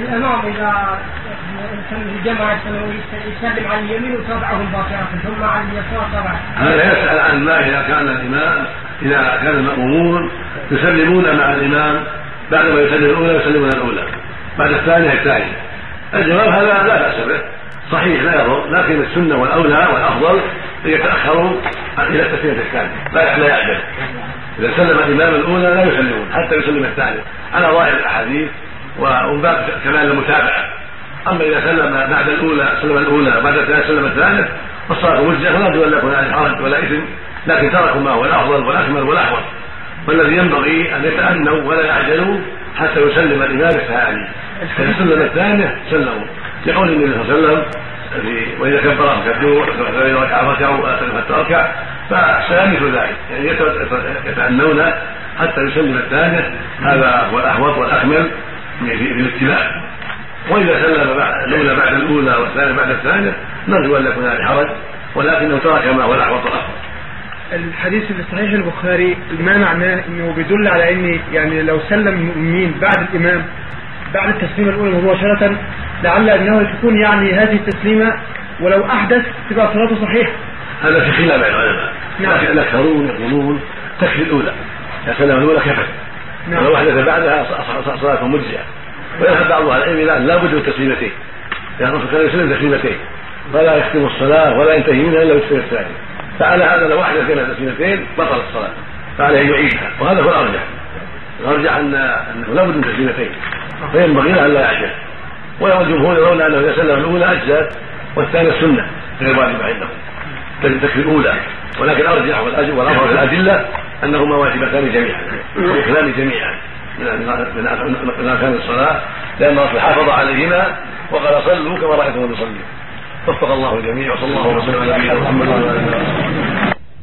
الإمام إذا الجماعه يسلم على اليمين وتابعه مباشره ثم على اليسار تبعه. هذا يسأل عن ما إذا كان الإمام إذا كان المأمومون يسلمون مع الإمام بعدما يسلم الأولى يسلمون الأولى بعد الثانية الثانية. الجواب هذا لا بأس به صحيح لا يضر لكن السنة والأولى والأفضل ان يتاخروا إلى التسليمه الثانية لا لا يعجل إذا سلم الإمام الأولى لا يسلمون حتى يسلم الثانية على ظاهر الأحاديث ومن باب كمال المتابعة. أما إذا سلم بعد الأولى سلم الأولى بعد الثانية سلم الثالث فالصلاه مجزئه فلا يجوز لكم عليه حرج ولا إثم لكن تركوا ما هو الافضل والاكمل والاحوط والذي ينبغي أن يتأنوا ولا يعجلوا حتى يسلم الإمام الثاني. فإذا سلم الثانية سلموا. لقول النبي صلى الله عليه وسلم وإذا كبر فكبروا فاذا ركع ركعوا حتى تركع فسيمثل ذلك. يعني يتأنون حتى يسلم الثانية. هذا هو الأحوط والأكمل. في الاتباع وإذا سلم الاولى بعد الأولى والثانية بعد الثانية نرجو ان يكون عليه حرج ولكنه ترك ما هو الأحوط والافضل الحديث في صحيح البخاري ما معناه إنه بيدل على إن يعني لو سلم المؤمنين بعد الإمام بعد التسليمه الأولى مباشره لعل أنه تكون يعني هذه التسليمة ولو أحدث تبقى صلاته صحيحه. هذا في خلاف العلماء. نعم. الاكثرون يقولون تكفي الأولى. اذا سلم الأولى كفت. نعم. ولو احدث بعدها صلاته مجزئة. ويذهب بعض أهل العلم إلى لا بد من تسليمتين. لأن الرسول كان يسلم تسليمتين. فلا يختم الصلاة ولا ينتهي منها إلا بالتسليمه الثانية. فعلى هذا لو أحدث بين التسليمتين بطل الصلاة. فعليه أن يعيدها وهذا هو الأرجح. الأرجح ان أنه لا بد من تسليمتين. فينبغي له ان لا يعجل. والجمهور يرون أنه إذا سلم الأولى اجزاء والثانية سنة غير واجبه عندهم تكفي الأولى ولكن ارجح والأفضل في الأدلة أنهما واجبتان جميعا والاكلان جميعا. من اركان الصلاة لأن الرسول حافظ عليهما وقال صلوا كما رأيتم يصلي وفق الله الجميع وصلى الله وسلم على نبينا محمد. وعلى اله وصحبه